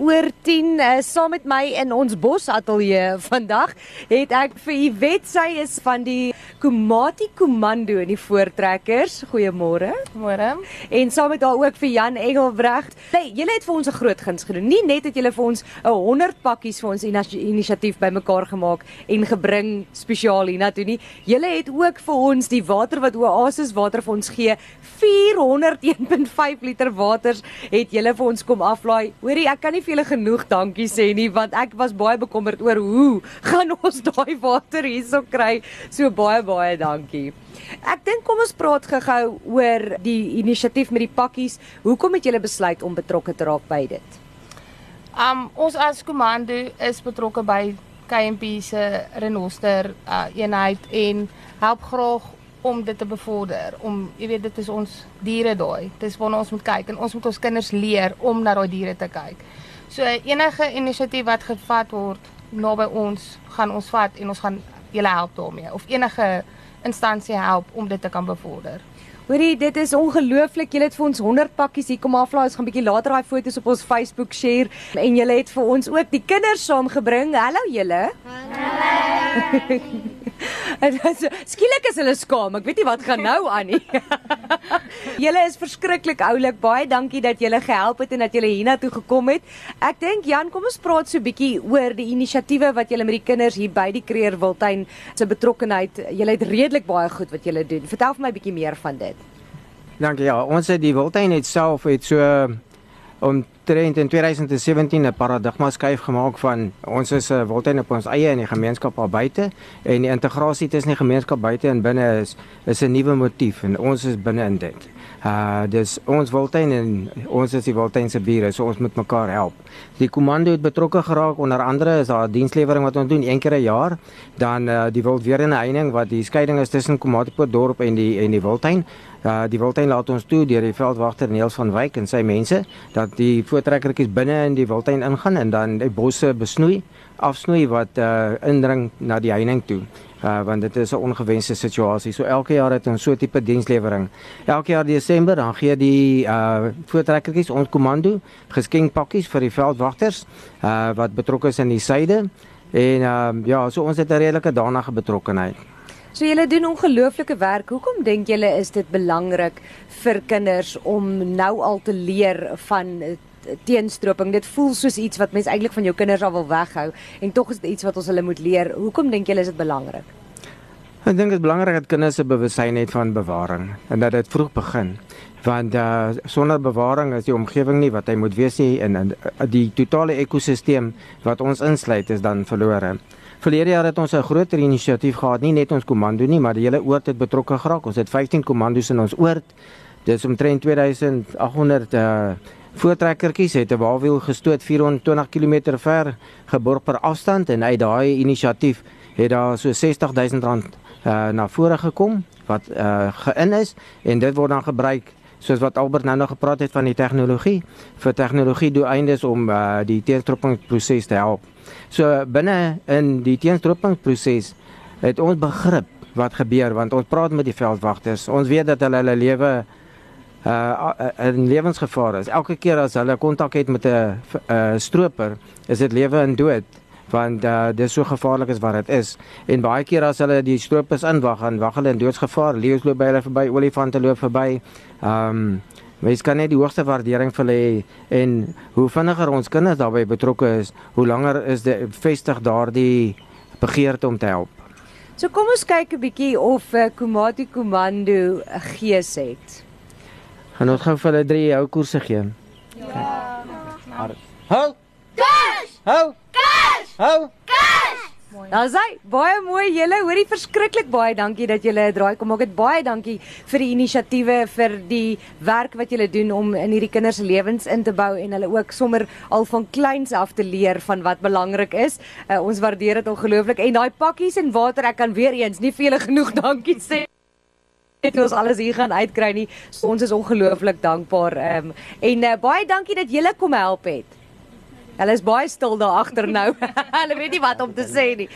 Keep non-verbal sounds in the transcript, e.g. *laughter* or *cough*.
Oor 10 uh, saam met my in ons bosateljee vandag het ek vir Iwet sy is van die Komati Komando in die Voortrekkers. Goeiemôre. Môre. En saam met haar ook vir Jan Engelbrecht. Hey, julle het vir ons 'n groot guns gedoen. Nie net het julle vir ons 'n 100 pakkies vir ons inisiatief bymekaar gemaak en gebring spesiaal hiernatoe nie. Julle het ook vir ons die water wat Oasis water vir ons gee. 401.5 liter waters het julle vir ons kom aflaai. Hoorie, ek kan nie vir julle genoeg dankie sê nie want ek was baie bekommerd oor hoe gaan ons daai water hierso kry. So baie baie dankie. Ek dink kom ons praat gou-gou oor die inisiatief met die pakkies. Hoekom het julle besluit om betrokke te raak by dit? Um ons as komando is betrokke by KMP se renoster uh, eenheid en help graag om dit te bevorder om jy weet dit is ons diere daai dis waarna ons moet kyk en ons moet ons kinders leer om na daai diere te kyk so enige inisiatief wat gevat word naby ons gaan ons vat en ons gaan julle help daarmee of enige instansie help om dit te kan bevorder Hoorie, dit is ongelooflik. Julle het vir ons 100 pakkies hier kom aflaai. Ons gaan 'n bietjie later daai foto's op ons Facebook share en julle het vir ons ook die kinders saamgebring. Hallo julle. Hallo. *laughs* Skielik is hulle skaam. Ek weet nie wat gaan *laughs* nou aan nie. *laughs* julle is verskriklik oulik. Baie dankie dat julle gehelp het en dat julle hiernatoe gekom het. Ek dink Jan, kom ons praat so 'n bietjie oor die inisiatiewe wat julle met die kinders hier by die Kreer Wildtuin se betrokkenheid. Julle het redelik baie goed wat julle doen. Vertel vir my 'n bietjie meer van dit. Dankie ja, ons het die Wildtuin het self het so omtrent in 2017 'n paradigma skuif gemaak van ons is 'n uh, Wildtuin op ons eie in die gemeenskap al buite en die integrasie tussen die gemeenskap buite en binne is is 'n nuwe motief en ons is binne in dit. Uh dis ons Wildtuin en ons is die Wildtuin se bure, so ons moet mekaar help. Die komando het betrokke geraak onder andere is daar 'n dienslewering wat ons doen een keer 'n jaar, dan uh, die wildweerende heining wat die skeiding is tussen Komatipoort dorp en die en die Wildtuin. Uh die Wildtuin laat ons toe deur die veldwagter Neels van Wyk en sy mense dat die voortrekkertjies binne in die Wildtuin ingaan en dan die bosse besnoei, afsnoei wat uh indring na die heining toe. Uh want dit is 'n ongewenste situasie. So elke jaar het ons so 'n tipe dienslewering. Elke jaar Desember dan gee die uh voortrekkertjies ons komando geskenkpakkies vir die veldwagters uh wat betrokke is in die suide. En uh ja, so ons het 'n redelike daarna betrokkenheid. So julle doen ongelooflike werk. Hoekom dink julle is dit belangrik vir kinders om nou al te leer van eh, teenstroping? Dit voel soos iets wat mens eintlik van jou kinders al wil weghou en tog is dit iets wat ons hulle moet leer. Hoekom dink julle is dit belangrik? Ek dink dit is belangrik dat kinders se bewustheid het van bewaring en dat dit vroeg begin. Want uh, sonder bewaring is die omgewing nie wat hy moet wees nie en, en die totale ekosisteem wat ons insluit is dan verlore. Verlede jaar het ons 'n groter inisiatief gehad, nie net ons komando nie, maar die hele oord het betrokke geraak. Ons het 15 komandos in ons oord. Dit is omtrent 2800 uh voortrekkertjies het 'n walwiel gestoot 420 km ver geborg per afstand en uit daai inisiatief het daar so 60000 rand uh na vore gekom wat uh gein is en dit word dan gebruik soos wat Albert nou nog gepraat het van die tegnologie vir tegnologie doeleindes om uh die teenstropingsproses te help. So binne in die teenstropingsproses het ons begrip wat gebeur want ons praat met die veldwagters. Ons weet dat hulle hulle lewe uh in lewensgevaar is. Elke keer as hulle kontak het met 'n uh, stroper, is dit lewe en dood want uh, dit is so gevaarlik as wat dit is. En baie keer as hulle die stroopers inwag, dan wag hulle in doodsgevaar. Leeu's loop by hulle verby, olifante loop verby. Ehm um, Mens kan net die hoogste waardering vir hulle hê en hoe vinniger ons kinders daarbey betrokke is, hoe langer is dit vestig daardie begeerte om te help. So kom ons kyk 'n bietjie of uh, Komati Komando 'n gees het. Gaan ons gou vir hulle drie hou koerse gee. Ja. Hou! Kers! Hou! Hou! Dan sê baie mooi julle, hoorie verskriklik baie dankie dat julle 'n draai kom maak. Dit baie dankie vir die inisiatiewe vir die werk wat julle doen om in hierdie kinders se lewens in te bou en hulle ook sommer al van kleins af te leer van wat belangrik is. Uh, ons waardeer dit ongelooflik en daai pakkies en water, ek kan weer eens nie vir julle genoeg *laughs* dankie sê het ons alles hier gaan uitkry nie. So, ons is ongelooflik dankbaar. Ehm um, en uh, baie dankie dat julle kom help het. Hulle is baie stil daar agter nou. *laughs* Hulle weet nie wat om te sê nie.